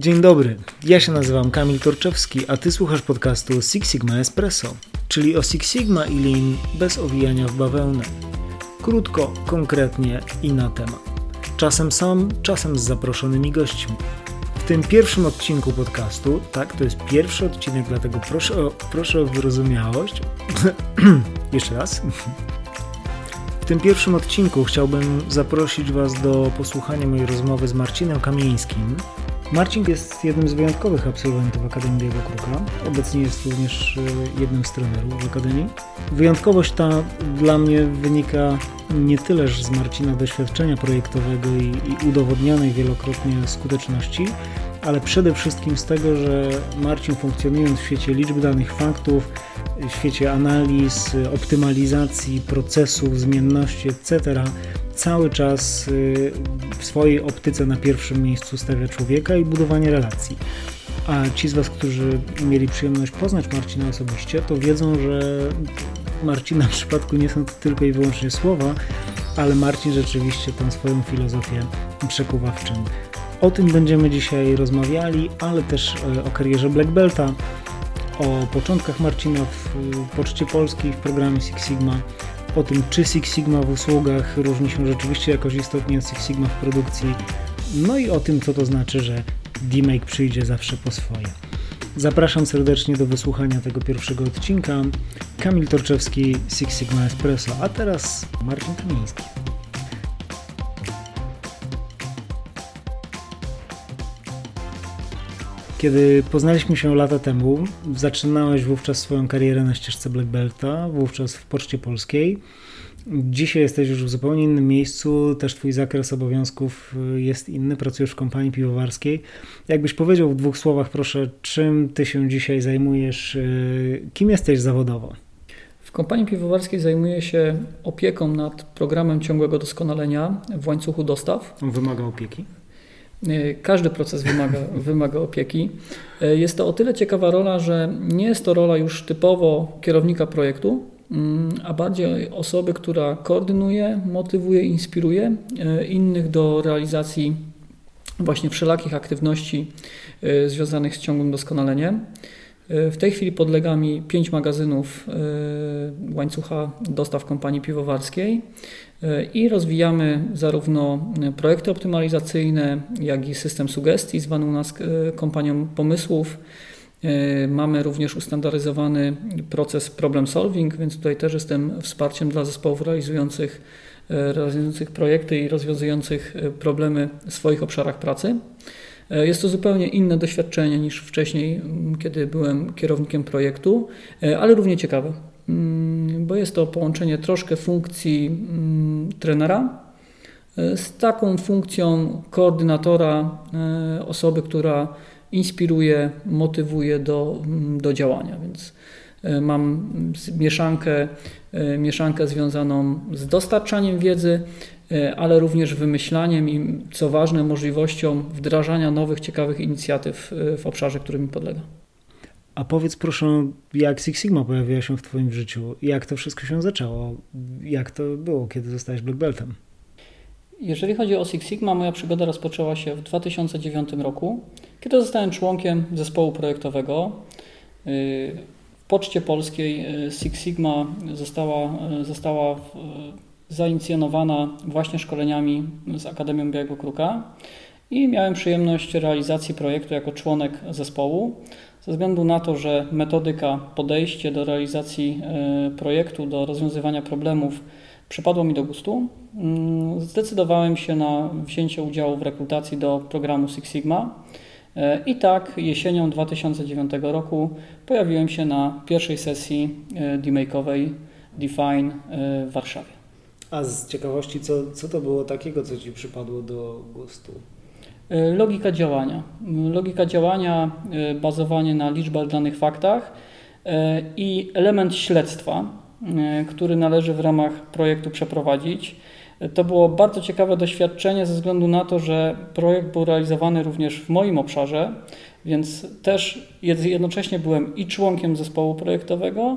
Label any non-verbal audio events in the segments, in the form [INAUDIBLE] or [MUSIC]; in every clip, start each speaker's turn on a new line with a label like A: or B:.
A: Dzień dobry, ja się nazywam Kamil Torczewski, a ty słuchasz podcastu Six Sigma Espresso, czyli o Six Sigma i Lean bez owijania w bawełnę. Krótko, konkretnie i na temat. Czasem sam, czasem z zaproszonymi gośćmi. W tym pierwszym odcinku podcastu, tak, to jest pierwszy odcinek, dlatego proszę o, proszę o wyrozumiałość. [CLEARS THROAT] Jeszcze raz. W tym pierwszym odcinku chciałbym zaprosić Was do posłuchania mojej rozmowy z Marcinem Kamieńskim, Marcin jest jednym z wyjątkowych absolwentów Akademii Białego Kruka. Obecnie jest również e, jednym z trenerów w Akademii. Wyjątkowość ta dla mnie wynika nie tyleż z Marcina doświadczenia projektowego i, i udowodnionej wielokrotnie skuteczności, ale przede wszystkim z tego, że Marcin funkcjonując w świecie liczb danych faktów, w świecie analiz, optymalizacji procesów, zmienności, etc., cały czas y, w swojej optyce na pierwszym miejscu stawia człowieka i budowanie relacji. A ci z Was, którzy mieli przyjemność poznać Marcina osobiście, to wiedzą, że Marcina w przypadku nie są to tylko i wyłącznie słowa, ale Marcin rzeczywiście tę swoją filozofię przekuwa w czyn. O tym będziemy dzisiaj rozmawiali, ale też e, o karierze Black Belta, o początkach Marcina w Poczcie Polskiej w programie Six Sigma, o tym, czy Six Sigma w usługach różni się rzeczywiście jakoś istotnie od Six Sigma w produkcji, no i o tym, co to znaczy, że D-Make przyjdzie zawsze po swoje. Zapraszam serdecznie do wysłuchania tego pierwszego odcinka. Kamil Torczewski, Six Sigma Espresso, a teraz Marcin Kamiński. Kiedy poznaliśmy się lata temu, zaczynałeś wówczas swoją karierę na ścieżce Black Belta, wówczas w Poczcie Polskiej. Dzisiaj jesteś już w zupełnie innym miejscu, też Twój zakres obowiązków jest inny, pracujesz w kompanii piwowarskiej. Jakbyś powiedział w dwóch słowach, proszę, czym Ty się dzisiaj zajmujesz, y, kim jesteś zawodowo?
B: W kompanii piwowarskiej zajmuję się opieką nad programem ciągłego doskonalenia w łańcuchu dostaw.
A: On wymaga opieki?
B: E, każdy proces wymaga, [LAUGHS] wymaga opieki. E, jest to o tyle ciekawa rola, że nie jest to rola już typowo kierownika projektu, mm, a bardziej osoby, która koordynuje, motywuje, inspiruje e, innych do realizacji właśnie wszelakich aktywności związanych z ciągłym doskonaleniem. W tej chwili podlega mi pięć magazynów łańcucha dostaw kompanii piwowarskiej i rozwijamy zarówno projekty optymalizacyjne, jak i system sugestii, zwany u nas e, kompanią pomysłów. E, mamy również ustandaryzowany proces problem solving, więc tutaj też jestem wsparciem dla zespołów realizujących, e, realizujących projekty i rozwiązujących problemy w swoich obszarach pracy. Jest to zupełnie inne doświadczenie niż wcześniej, kiedy byłem kierownikiem projektu, ale równie ciekawe. Mm, bo jest to połączenie troszkę funkcji mm, trenera e, z taką funkcją koordynatora, e, osoby, która inspiruje, motywuje do, mm, do działania. Więc e, mam mieszankę, mieszankę związaną z dostarczaniem wiedzy, ale również wymyślaniem i, co ważne, możliwością wdrażania nowych, ciekawych inicjatyw w obszarze, który mi podlega.
A: A powiedz proszę, jak Six Sigma pojawiła się w Twoim życiu? Jak to wszystko się zaczęło? Jak to było, kiedy zostałeś Black Beltem?
B: Jeżeli chodzi o Six Sigma, moja przygoda rozpoczęła się w 2009 roku, kiedy zostałem członkiem zespołu projektowego. W Poczcie Polskiej Six Sigma została, została zainicjonowana właśnie szkoleniami z Akademią Białego Kruka i miałem przyjemność realizacji projektu jako członek zespołu. Ze względu na to, że metodyka, podejście do realizacji e, projektu, do rozwiązywania problemów przypadło mi do gustu, mm, zdecydowałem się na wzięcie udziału w rekrutacji do programu Six Sigma. E, I tak jesienią 2009 roku pojawiłem się na pierwszej sesji e, D-Make'owej Define w Warszawie.
A: A z ciekawości, co, co to było takiego, co Ci przypadło do gustu?
B: E, logika działania. Logika działania, e, bazowanie na liczbach danych faktach e, i element śledztwa, który należy w ramach projektu przeprowadzić. To było bardzo ciekawe doświadczenie ze względu na to, że projekt był realizowany również w moim obszarze, więc też jednocześnie byłem i członkiem zespołu projektowego,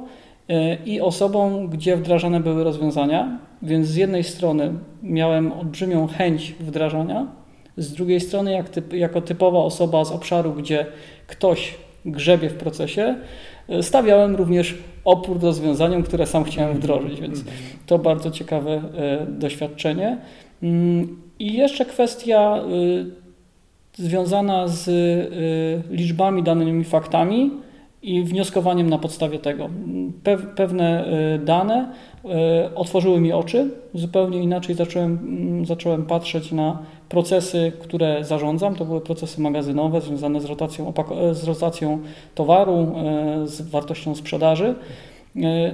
B: i osobą, gdzie wdrażane były rozwiązania. Więc z jednej strony miałem olbrzymią chęć wdrażania, Z drugiej strony, jak typ, jako typowa osoba z obszaru, gdzie ktoś grzebie w procesie, e, stawiałem również opór rozwiązaniom, które sam chciałem wdrożyć, więc to bardzo ciekawe e, doświadczenie. Mm, I jeszcze kwestia związana z liczbami, danymi faktami i wnioskowaniem na podstawie tego. pewne dane otworzyły mi oczy, zupełnie inaczej zacząłem, mm, zacząłem patrzeć na procesy, które zarządzam. To były procesy magazynowe związane z rotacją, z rotacją towaru, z wartością sprzedaży.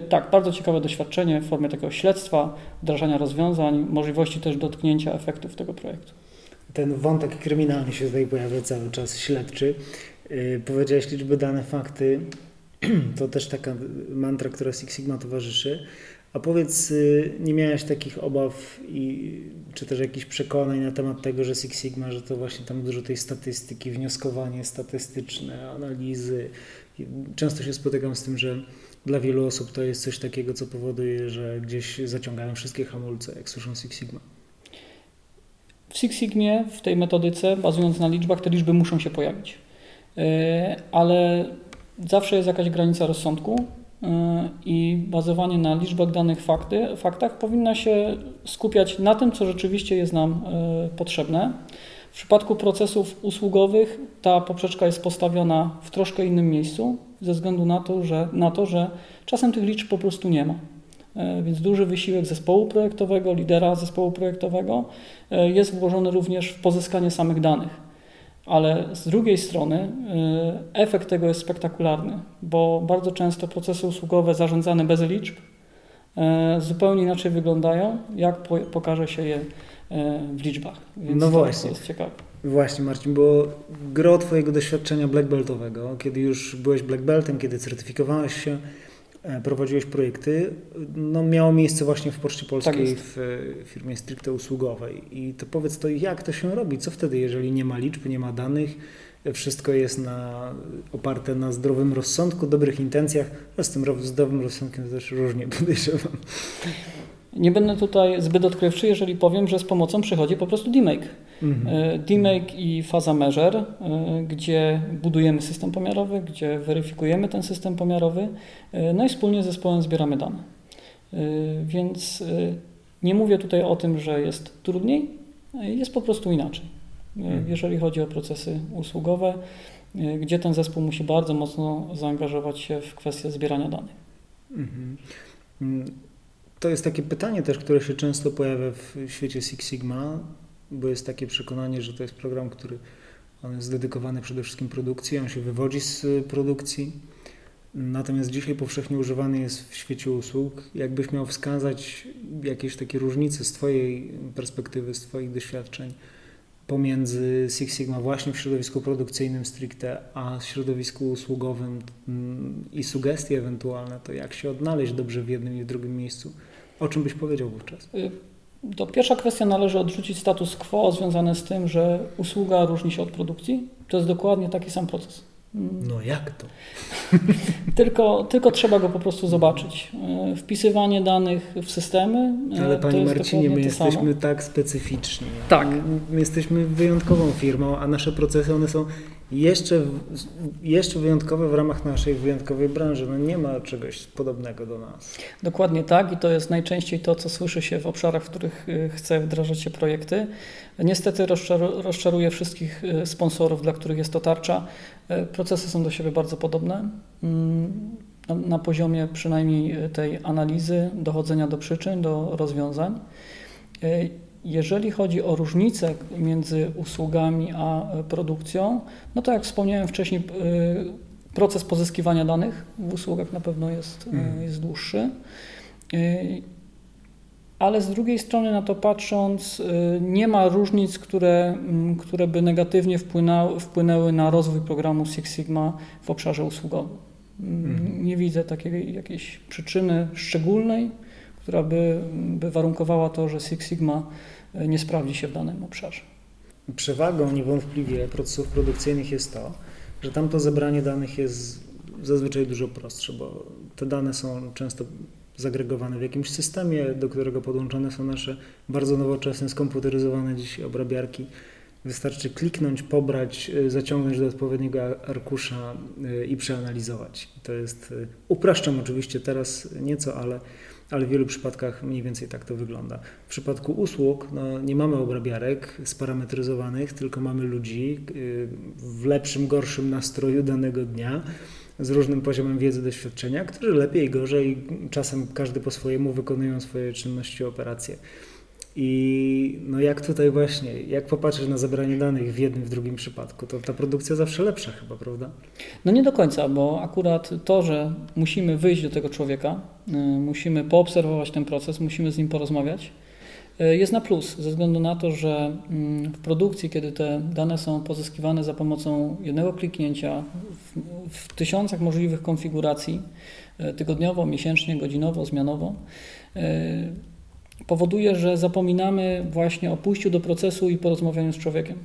B: Tak, bardzo ciekawe doświadczenie w formie takiego śledztwa, wdrażania rozwiązań, możliwości też dotknięcia efektów tego projektu.
A: Ten wątek kryminalny się tutaj pojawia cały czas, śledczy. E, powiedziałeś liczby, dane, fakty. [CLEARS THROAT] To też taka mantra, która Six Sigma towarzyszy. A powiedz, y, nie miałeś takich obaw i, czy też jakichś przekonań na temat tego, że Six Sigma, że to właśnie tam dużo tej statystyki, wnioskowanie statystyczne, analizy. Często się spotykam z tym, że dla wielu osób to jest coś takiego, co powoduje, że gdzieś zaciągają wszystkie hamulce, jak słyszą Six Sigma.
B: W Six Sigmie, w tej metodyce, bazując na liczbach, te liczby muszą się pojawić. Y, ale zawsze jest jakaś granica rozsądku i bazowanie na liczbach danych fakty, faktach powinna się skupiać na tym, co rzeczywiście jest nam e, potrzebne. W przypadku procesów usługowych ta poprzeczka jest postawiona w troszkę innym miejscu, ze względu na to, że, na to, że czasem tych liczb po prostu nie ma. E, więc duży wysiłek zespołu projektowego, lidera zespołu projektowego e, jest włożony również w pozyskanie samych danych ale z drugiej strony y, efekt tego jest spektakularny, bo bardzo często procesy usługowe zarządzane bez liczb y, zupełnie inaczej wyglądają, jak pokaże się je y, w liczbach.
A: Więc no właśnie. jest ciekawe. Właśnie Marcin, bo gro Twojego doświadczenia black beltowego, kiedy już byłeś black beltem, kiedy certyfikowałeś się, prowadziłeś projekty, no miało miejsce właśnie w Poczcie Polskiej tak w firmie stricte usługowej. I to powiedz to, jak to się robi? Co wtedy, jeżeli nie ma liczb, nie ma danych, wszystko jest na, oparte na zdrowym rozsądku, dobrych intencjach, a z tym zdrowym rozsądkiem też różnie [LAUGHS] podejrzewam.
B: Nie będę tutaj zbyt odkrywczy, jeżeli powiem, że z pomocą przychodzi po prostu DMake. Mhm. E, DMake i faza measure, e, gdzie budujemy system pomiarowy, gdzie weryfikujemy ten system pomiarowy, e, no i wspólnie z zespołem zbieramy dane. Więc nie mówię tutaj o tym, że jest trudniej, jest po prostu inaczej. Mhm. Jeżeli chodzi o procesy usługowe, gdzie ten zespół musi bardzo mocno zaangażować się w kwestię zbierania danych. Mhm.
A: Mm, to jest takie pytanie też, które się często pojawia w świecie Six Sigma, bo jest takie przekonanie, że to jest program, który on jest dedykowany przede wszystkim produkcji, on się wywodzi z produkcji. Natomiast dzisiaj powszechnie używany jest w świecie usług. Jakbyś miał wskazać jakieś takie różnice z Twojej perspektywy, z Twoich doświadczeń pomiędzy Six Sigma właśnie w środowisku produkcyjnym stricte, a środowisku usługowym mm, i sugestie ewentualne, to jak się odnaleźć dobrze w jednym i w drugim miejscu? O czym byś powiedział wówczas?
B: To pierwsza kwestia należy odrzucić status quo związany z tym, że usługa różni się od produkcji. To jest dokładnie taki sam proces.
A: No jak to? [LAUGHS]
B: tylko, tylko trzeba go po prostu zobaczyć. Y, wpisywanie danych w systemy.
A: Y, Ale Panie Marcinie, my jesteśmy tak specyficzni. Tak. My jesteśmy wyjątkową firmą, a nasze procesy one są jeszcze, jeszcze wyjątkowe w ramach naszej wyjątkowej branży. No nie ma czegoś podobnego do nas.
B: Dokładnie tak i to jest najczęściej to, co słyszy się w obszarach, w których y, chce wdrażać się projekty. Niestety rozczaru, rozczaruje wszystkich y, sponsorów, dla których jest to tarcza. Y, procesy są do siebie bardzo podobne. Mm, na poziomie przynajmniej tej analizy, dochodzenia do przyczyn, do rozwiązań. Jeżeli chodzi o różnice między usługami a e, produkcją, no to jak wspomniałem wcześniej, e, proces pozyskiwania danych w usługach na pewno jest, mm. jest dłuższy. Ale z drugiej strony na to patrząc, nie ma różnic, które, które by negatywnie wpłynęły, wpłynęły na rozwój programu Six Sigma w obszarze usługowym. Mm. Nie widzę takiej jakiejś przyczyny szczególnej, która by, by warunkowała to, że Six Sigma nie sprawdzi się w danym obszarze.
A: Przewagą niewątpliwie procesów produkcyjnych jest to, że tamto zebranie danych jest zazwyczaj dużo prostsze, bo te dane są często zagregowane w jakimś systemie, do którego podłączone są nasze bardzo nowoczesne, skomputeryzowane dzisiaj obrabiarki. Wystarczy kliknąć, pobrać, y, zaciągnąć do odpowiedniego arkusza y, i przeanalizować. To jest, upraszczam oczywiście teraz nieco, ale, ale w wielu przypadkach mniej więcej tak to wygląda. W przypadku usług no, nie mamy obrabiarek sparametryzowanych, tylko mamy ludzi w lepszym, gorszym nastroju danego dnia z różnym poziomem wiedzy, doświadczenia, którzy lepiej, gorzej, czasem każdy po swojemu wykonują swoje czynności, operacje. I no jak tutaj właśnie, jak popatrzysz na zebranie danych w jednym, w drugim przypadku, to ta produkcja zawsze lepsza chyba, prawda?
B: No nie do końca, bo akurat to, że musimy wyjść do tego człowieka, y, musimy poobserwować ten proces, musimy z nim porozmawiać, y, jest na plus, ze względu na to, że mm, w produkcji, kiedy te dane są pozyskiwane za pomocą jednego kliknięcia w, w tysiącach możliwych konfiguracji, y, tygodniowo, miesięcznie, godzinowo, zmianowo, powoduje, że zapominamy właśnie o pójściu do procesu i porozmawianiu z człowiekiem.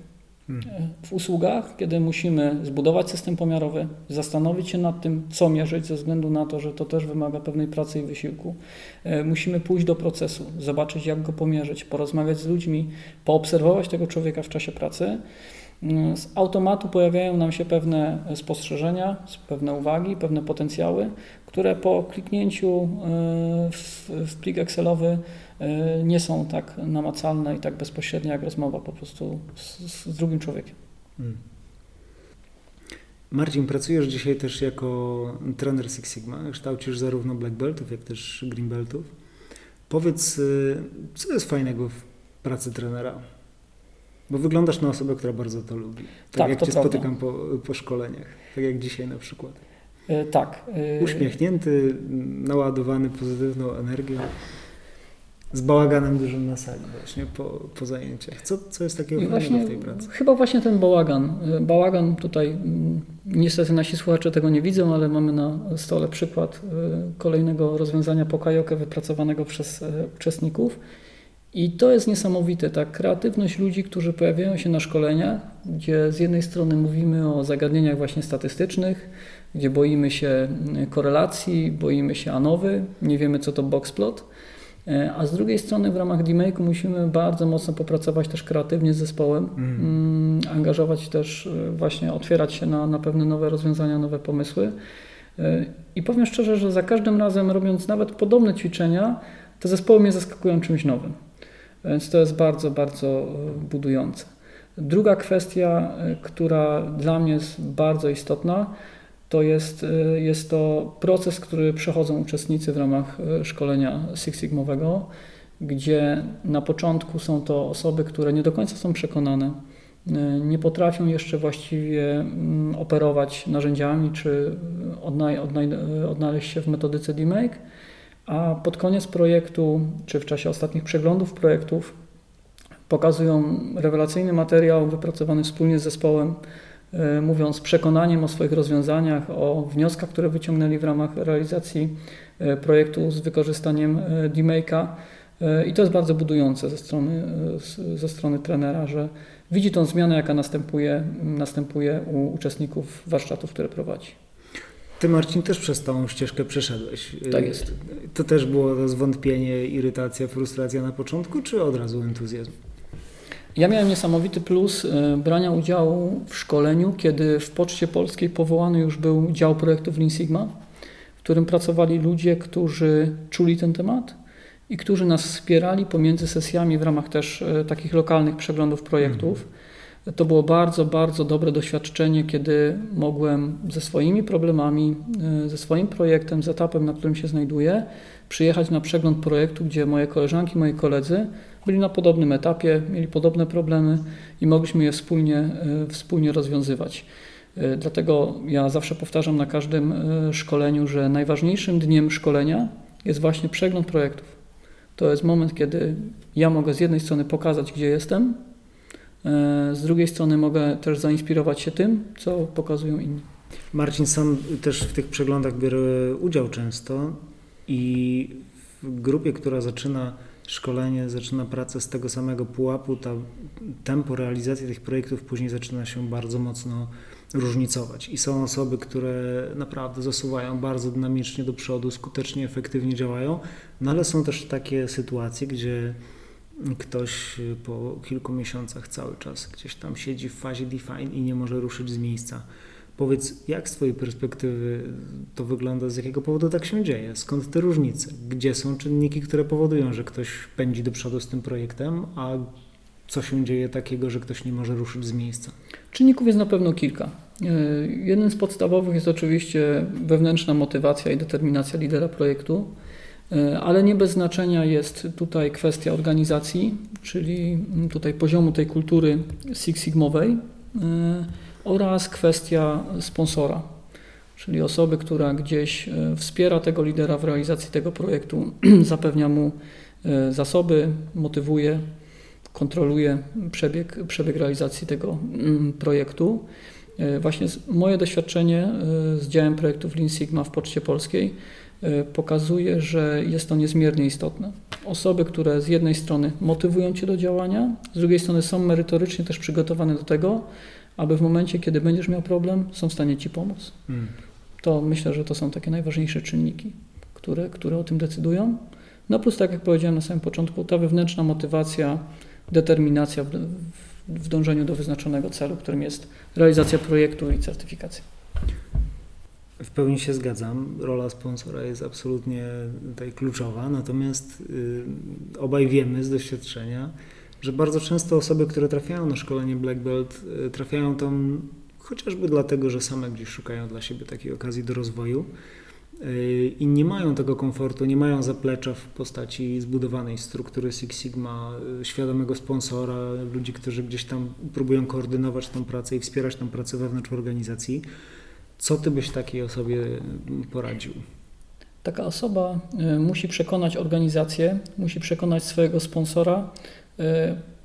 B: W usługach, kiedy musimy zbudować system pomiarowy, zastanowić się nad tym, co mierzyć, ze względu na to, że to też wymaga pewnej pracy i wysiłku, e, musimy pójść do procesu, zobaczyć, jak go pomierzyć, porozmawiać z ludźmi, poobserwować tego człowieka w czasie pracy. Mm, z automatu pojawiają nam się pewne spostrzeżenia, pewne uwagi, pewne potencjały, które po kliknięciu e, w, plik Excelowy e, nie są tak namacalne i tak bezpośrednie jak rozmowa po prostu z, z drugim człowiekiem. Hmm.
A: Marcin, pracujesz dzisiaj też jako trener Six Sigma, kształcisz zarówno black beltów, jak też green beltów. Powiedz, co jest fajnego w pracy trenera? Bo wyglądasz na osobę, która bardzo to lubi. Tak, tak jak cię prawda. spotykam po, po szkoleniach, tak jak dzisiaj na przykład.
B: E, tak.
A: E, Uśmiechnięty, naładowany pozytywną energią. Z bałaganem dużym na sali właśnie po, po zajęciach. Co, co jest takiego właśnie, w tej pracy?
B: Chyba właśnie ten bałagan. E, bałagan tutaj, niestety nasi słuchacze tego nie widzą, ale mamy na stole przykład kolejnego rozwiązania pokajokę wypracowanego przez uczestników. I to jest niesamowite, ta kreatywność ludzi, którzy pojawiają się na szkoleniach, gdzie z jednej strony mówimy o zagadnieniach właśnie statystycznych, gdzie boimy się korelacji, boimy się ANOWY, nie wiemy co to boxplot, e, a z drugiej strony w ramach DMake'u musimy bardzo mocno popracować też kreatywnie z zespołem, mm. mm. angażować też e, właśnie, otwierać się na, na pewne nowe rozwiązania, nowe pomysły. E, I powiem szczerze, że za każdym razem robiąc nawet podobne ćwiczenia, te zespoły mnie zaskakują czymś nowym. Więc to jest bardzo, bardzo budujące. Druga kwestia, która dla mnie jest bardzo istotna, to jest, y, jest to proces, który przechodzą uczestnicy w ramach szkolenia Six Sigmowego, gdzie na początku są to osoby, które nie do końca są przekonane, nie potrafią jeszcze właściwie mm, operować narzędziami czy odnaleźć się w metodyce DMake, a pod koniec projektu, czy w czasie ostatnich przeglądów projektów, pokazują rewelacyjny materiał wypracowany wspólnie z zespołem, E, mówiąc przekonaniem o swoich rozwiązaniach, o wnioskach, które wyciągnęli w ramach realizacji e, projektu z wykorzystaniem e, DMake'a. I to jest bardzo budujące ze strony, ze strony trenera, że widzi tą zmianę, jaka następuje, następuje u uczestników warsztatów, które prowadzi.
A: Ty, Marcin, też przez tą ścieżkę przeszedłeś.
B: Tak jest.
A: To też było zwątpienie, irytacja, frustracja na początku, czy od razu entuzjazm?
B: Ja miałem niesamowity plus e, brania udziału w szkoleniu, kiedy w Poczcie Polskiej powołany już był dział projektów Lean Sigma, w którym pracowali ludzie, którzy czuli ten temat i którzy nas wspierali pomiędzy sesjami w ramach też e, takich lokalnych przeglądów projektów. Mhm. To było bardzo, bardzo dobre doświadczenie, kiedy mogłem ze swoimi problemami, e, ze swoim projektem, z etapem, na którym się znajduję, przyjechać na przegląd projektu, gdzie moje koleżanki, moi koledzy byli na podobnym etapie, mieli podobne problemy i mogliśmy je wspólnie, e, wspólnie rozwiązywać. E, dlatego ja zawsze powtarzam na każdym szkoleniu, że najważniejszym dniem szkolenia jest właśnie przegląd projektów. To jest moment, kiedy ja mogę z jednej strony pokazać, gdzie jestem, z drugiej strony mogę też zainspirować się tym, co pokazują inni.
A: Marcin sam też w tych przeglądach bierze udział często i w grupie, która zaczyna szkolenie, zaczyna pracę z tego samego pułapu, ta tempo realizacji tych projektów później zaczyna się bardzo mocno różnicować. I są osoby, które naprawdę zasuwają bardzo dynamicznie do przodu, skutecznie, efektywnie działają, no ale są też takie sytuacje, gdzie ktoś po kilku miesiącach cały czas gdzieś tam siedzi w fazie define i nie może ruszyć z miejsca. Powiedz, jak z Twojej perspektywy to wygląda, z jakiego powodu tak się dzieje? Skąd te różnice? Gdzie są czynniki, które powodują, że ktoś pędzi do przodu z tym projektem, a co się dzieje takiego, że ktoś nie może ruszyć z miejsca?
B: Czynników jest na pewno kilka. E, jeden z podstawowych jest oczywiście wewnętrzna motywacja i determinacja lidera projektu, ale nie bez znaczenia jest tutaj kwestia organizacji, czyli tutaj poziomu tej kultury Six Sigmowej e, oraz kwestia sponsora, czyli osoby, która gdzieś wspiera tego lidera w realizacji tego projektu, [CLEARS THROAT] zapewnia mu zasoby, motywuje, kontroluje przebieg, przebieg realizacji tego projektu. E, właśnie moje doświadczenie e, z działem projektów Lean Sigma w Poczcie Polskiej e, pokazuje, że jest to niezmiernie istotne. Osoby, które z jednej strony motywują Cię do działania, z drugiej strony są merytorycznie też przygotowane do tego, aby w momencie, kiedy będziesz miał problem, są w stanie Ci pomóc. Hmm. To myślę, że to są takie najważniejsze czynniki, które, które o tym decydują. No plus, tak jak powiedziałem na samym początku, ta wewnętrzna motywacja, determinacja w, w dążeniu do wyznaczonego celu, którym jest realizacja projektu i certyfikacja.
A: W pełni się zgadzam. Rola sponsora jest absolutnie tutaj kluczowa, natomiast y, obaj wiemy z doświadczenia, że bardzo często osoby, które trafiają na szkolenie Black Belt, y, trafiają tam chociażby dlatego, że same gdzieś szukają dla siebie takiej okazji do rozwoju i nie mają tego komfortu, nie mają zaplecza w postaci zbudowanej struktury Six Sigma, y, świadomego sponsora, ludzi, którzy gdzieś tam próbują koordynować tą pracę i wspierać tą pracę wewnątrz organizacji. Co ty byś takiej osobie poradził?
B: Taka osoba y, musi przekonać organizację, musi przekonać swojego sponsora y,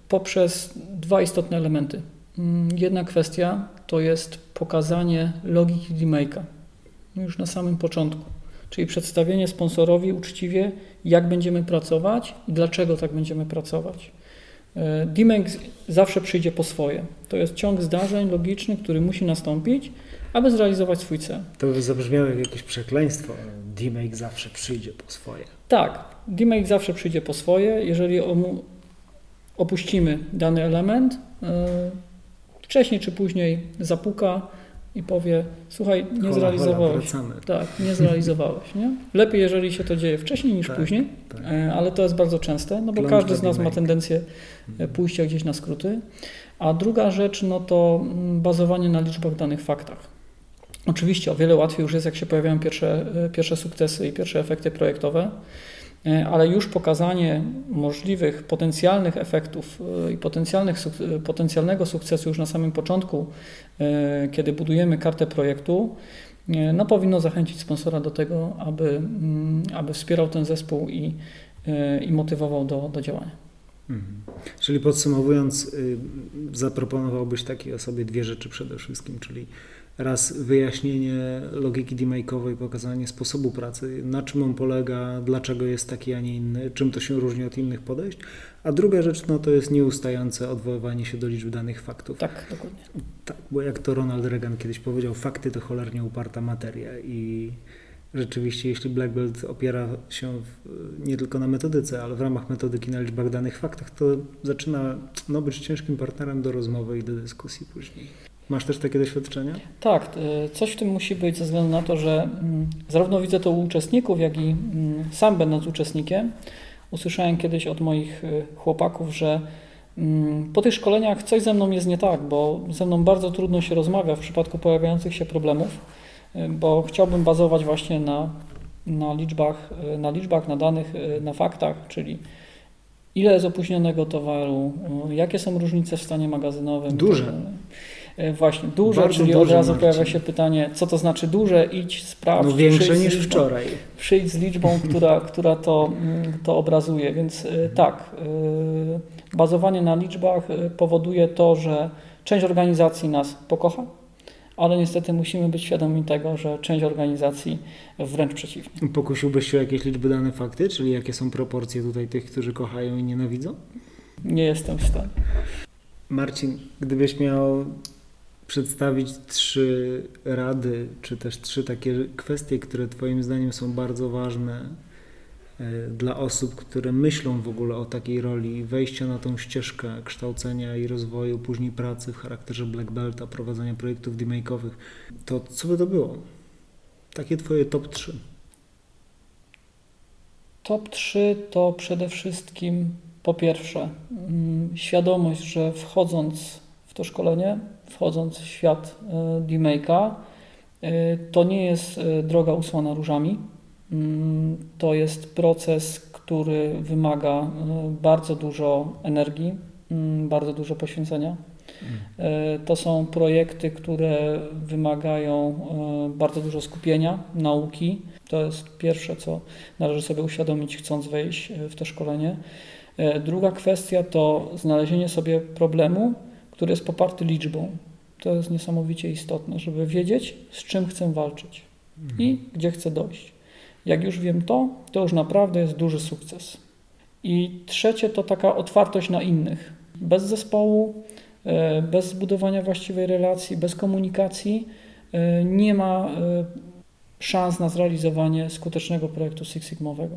B: poprzez dwa istotne elementy. Mm, jedna kwestia to jest pokazanie logiki demake'a już na samym początku. Czyli przedstawienie sponsorowi uczciwie, jak będziemy pracować i dlaczego tak będziemy pracować. E, DMAG zawsze przyjdzie po swoje. To jest ciąg zdarzeń logiczny, który musi nastąpić, aby zrealizować swój cel.
A: To by zabrzmiało jak jakieś przekleństwo. DMAG zawsze przyjdzie po swoje.
B: Tak, DMAG zawsze przyjdzie po swoje. Jeżeli opuścimy dany element, e, wcześniej czy później zapuka, i powie, słuchaj, nie hola, zrealizowałeś.
A: Hola,
B: tak, nie zrealizowałeś. Nie? Lepiej, jeżeli się to dzieje wcześniej niż tak, później, tak. E, ale to jest bardzo częste, no bo każdy z nas ma tendencję e, mhm. pójścia gdzieś na skróty. A druga rzecz, no to mm, bazowanie na liczbach danych faktach. Oczywiście o wiele łatwiej już jest, jak się pojawiają pierwsze, e, pierwsze sukcesy i pierwsze efekty projektowe. E, ale już pokazanie możliwych potencjalnych efektów e, i potencjalnych, potencjalnego sukcesu już na samym początku, kiedy budujemy kartę projektu, no powinno zachęcić sponsora do tego, aby, mm, aby wspierał ten zespół i, i motywował do, do działania. Mhm.
A: Czyli podsumowując, y, zaproponowałbyś takiej osobie dwie rzeczy przede wszystkim, czyli raz wyjaśnienie logiki demake'owej, pokazanie sposobu pracy, na czym on polega, dlaczego jest taki, a nie inny, czym to się różni od innych podejść, a druga rzecz no, to jest nieustające odwoływanie się do liczb danych faktów.
B: Tak, dokładnie.
A: Tak, bo jak to Ronald Reagan kiedyś powiedział, fakty to cholernie uparta materia i rzeczywiście jeśli Black Belt opiera się w, nie tylko na metodyce, ale w ramach metodyki na liczbach danych faktach, to zaczyna no, być ciężkim partnerem do rozmowy i do dyskusji później. Masz też takie doświadczenia?
B: Tak, e, coś w tym musi być ze względu na to, że mm, zarówno widzę to u uczestników, jak i mm, sam będąc uczestnikiem, usłyszałem kiedyś od moich e, chłopaków, że mm, po tych szkoleniach coś ze mną jest nie tak, bo ze mną bardzo trudno się rozmawia w przypadku pojawiających się problemów, e, bo chciałbym bazować właśnie na, na, liczbach, na liczbach, na danych, na faktach, czyli ile jest opóźnionego towaru, jakie są różnice w stanie magazynowym.
A: Duże.
B: E, właśnie duże, Bardzo czyli od razu pojawia się pytanie, co to znaczy duże, idź, sprawdź.
A: No większe niż liczbą, wczoraj.
B: Przyjdź z liczbą, [LAUGHS] która, która to, mm, to obrazuje. Więc e, mhm. tak, e, bazowanie na liczbach powoduje to, że część organizacji nas pokocha, ale niestety musimy być świadomi tego, że część organizacji wręcz przeciwnie.
A: Pokusiłbyś się o jakieś liczby dane fakty, czyli jakie są proporcje tutaj tych, którzy kochają i nienawidzą?
B: Nie jestem w stanie.
A: Marcin, gdybyś miał przedstawić trzy rady, czy też trzy takie kwestie, które Twoim zdaniem są bardzo ważne dla osób, które myślą w ogóle o takiej roli wejścia na tą ścieżkę kształcenia i rozwoju, później pracy w charakterze black belta, prowadzenia projektów demake'owych, to co by to było? Takie twoje top 3.
B: Top 3 to przede wszystkim po pierwsze mm, świadomość, że wchodząc to szkolenie, wchodząc w świat e, demake'a, e, to nie jest e, droga usłana różami. Mm, to jest proces, który wymaga bardzo dużo energii, mm, bardzo dużo poświęcenia. To są projekty, które wymagają bardzo dużo skupienia, nauki. To jest pierwsze, co należy sobie uświadomić, chcąc wejść w to szkolenie. Druga kwestia to znalezienie sobie problemu, który jest poparty liczbą. To jest niesamowicie istotne, żeby wiedzieć, z czym chcę walczyć mhm. i gdzie chcę dojść. Jak już wiem to, to już naprawdę jest duży sukces. I trzecie to taka otwartość na innych. Bez zespołu, e, bez zbudowania właściwej relacji, bez komunikacji e, nie ma e, szans na zrealizowanie skutecznego projektu Six Sigmowego.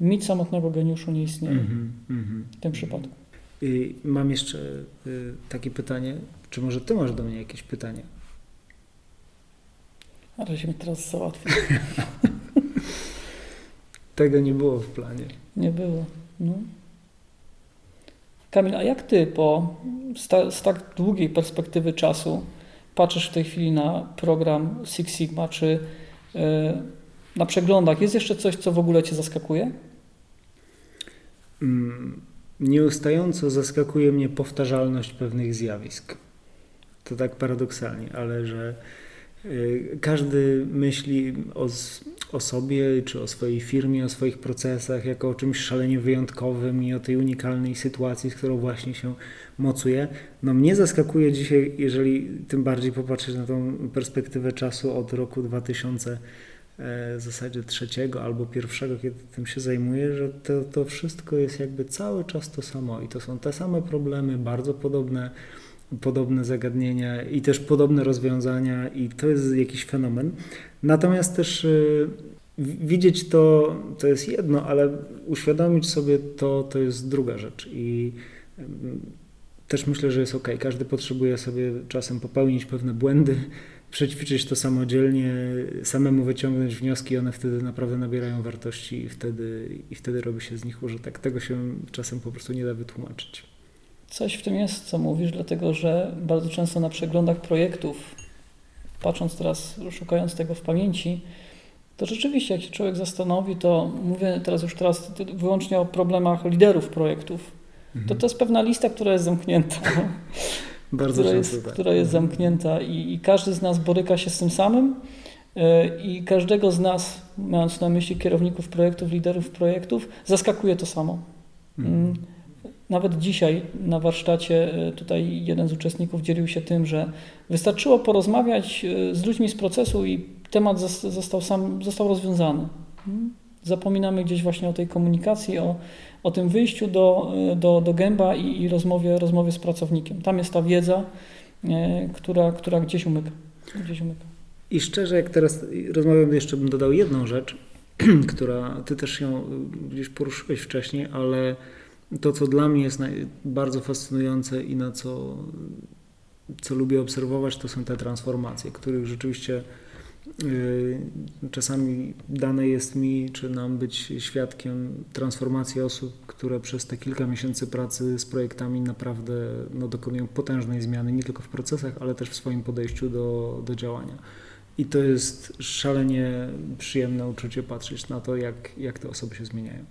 B: Mit samotnego geniuszu nie istnieje mm -hmm, w tym przypadku.
A: I mam jeszcze y, takie pytanie, czy może ty masz do mnie jakieś pytanie?
B: Ale się teraz załatwił. [LAUGHS]
A: Tego nie było w planie.
B: Nie było. No. Kamil, a jak ty po, z tak długiej perspektywy czasu patrzysz w tej chwili na program Six Sigma? Czy y, na przeglądach jest jeszcze coś, co w ogóle cię zaskakuje?
A: Mm, Nieustająco zaskakuje mnie powtarzalność pewnych zjawisk. To tak paradoksalnie, ale że y, każdy myśli o, o, sobie, czy o swojej firmie, o swoich procesach, jako o czymś szalenie wyjątkowym i o tej unikalnej sytuacji, z którą właśnie się mocuje. No mnie zaskakuje dzisiaj, jeżeli tym bardziej popatrzeć na tą perspektywę czasu od roku 2000 E, w zasadzie trzeciego albo pierwszego, kiedy tym się zajmuję, że to, to wszystko jest jakby cały czas to samo i to są te same problemy, bardzo podobne, podobne zagadnienia i też podobne rozwiązania i to jest jakiś fenomen. Natomiast też e, widzieć to, to jest jedno, ale uświadomić sobie to, to jest druga rzecz i też myślę, że jest ok. Każdy potrzebuje sobie czasem popełnić pewne błędy, przećwiczyć to samodzielnie, samemu wyciągnąć wnioski, one wtedy naprawdę nabierają wartości i wtedy, i wtedy robi się z nich użytek. Tego się czasem po prostu nie da wytłumaczyć.
B: Coś w tym jest, co mówisz, dlatego że bardzo często na przeglądach projektów, patrząc teraz, szukając tego w pamięci, to rzeczywiście, jak się człowiek zastanowi, to mówię teraz już teraz wyłącznie o problemach liderów projektów, mhm. to to jest pewna lista, która jest zamknięta.
A: Bardzo która,
B: jest, tak. która jest zamknięta i, i, każdy z nas boryka się z tym samym e, i każdego z nas, mając na myśli kierowników projektów, liderów projektów, zaskakuje to samo. Hmm. Nawet dzisiaj na warsztacie e, tutaj jeden z uczestników dzielił się tym, że wystarczyło porozmawiać e, z ludźmi z procesu i temat został, sam, został rozwiązany. Hmm. Zapominamy gdzieś właśnie o tej komunikacji, o, o tym wyjściu do, do, do gęba i, i rozmowie, rozmowie z pracownikiem. Tam jest ta wiedza, e, która, która gdzieś umyka. Gdzieś umyka.
A: I szczerze, jak teraz rozmawiam, jeszcze bym dodał jedną rzecz, [CLEARS THROAT] która ty też ją gdzieś poruszyłeś wcześniej, ale to, co dla mnie jest bardzo fascynujące i na co, co lubię obserwować, to są te transformacje, których rzeczywiście Y, czasami dane jest mi, czy nam być świadkiem transformacji osób, które przez te kilka miesięcy pracy z projektami naprawdę no, dokonują potężnej zmiany, nie tylko w procesach, ale też w swoim podejściu do, do działania. I to jest szalenie przyjemne uczucie patrzeć na to, jak, jak te osoby się zmieniają.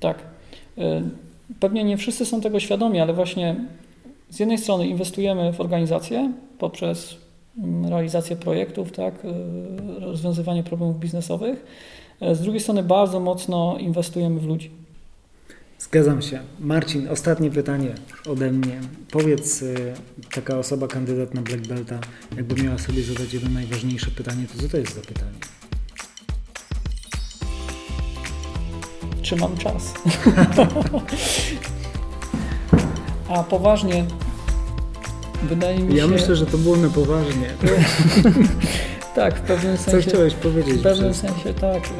B: Tak. Y, pewnie nie wszyscy są tego świadomi, ale właśnie z jednej strony inwestujemy w organizację poprzez realizację projektów, tak, y, rozwiązywanie problemów biznesowych. E, z drugiej strony bardzo mocno inwestujemy w ludzi.
A: Zgadzam się. Marcin, ostatnie pytanie ode mnie. Powiedz, y, taka osoba, kandydat na Black Belta, jakby miała sobie zadać jedno najważniejsze pytanie, to co to jest za pytanie?
B: Czy mam czas? [LAUGHS] A poważnie, Wydaje mi
A: się... Ja myślę, że to było na poważnie. [LAUGHS]
B: tak, w pewnym sensie.
A: Co chciałeś powiedzieć?
B: W pewnym przez... sensie tak. Czy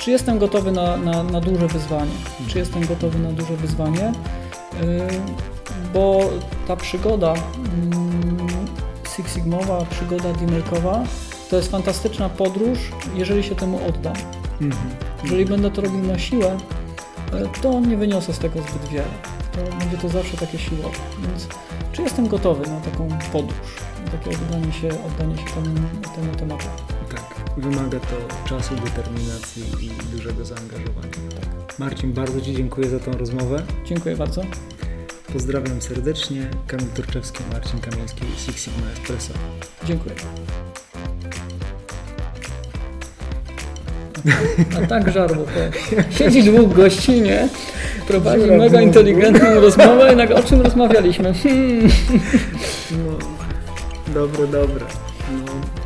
B: czy jestem gotowy na, na, na duże wyzwanie? Czy jestem gotowy na duże wyzwanie? Bo ta przygoda mm, Six Sigmowa, przygoda Dimelkowa to jest fantastyczna podróż, jeżeli się temu oddam. Mhm. Jeżeli będę to robił na siłę, to nie wyniosę z tego zbyt wiele. To będzie to zawsze takie siłowe. Więc czy jestem gotowy na taką podróż, na takie oddanie się, oddanie się temu, temu tematowi?
A: Tak, wymaga to czasu, determinacji i dużego zaangażowania. Tak. Marcin, bardzo Ci dziękuję za tą rozmowę.
B: Dziękuję bardzo.
A: Pozdrawiam serdecznie. Kamil Turczewski, Marcin Kamiński, Six Sigma Espresso.
B: Dziękuję. A tak żarło. Siedzi dwóch gości, nie? Prowadzi mega inteligentną rozmowę, i o czym rozmawialiśmy?
A: No, dobre, dobre. No.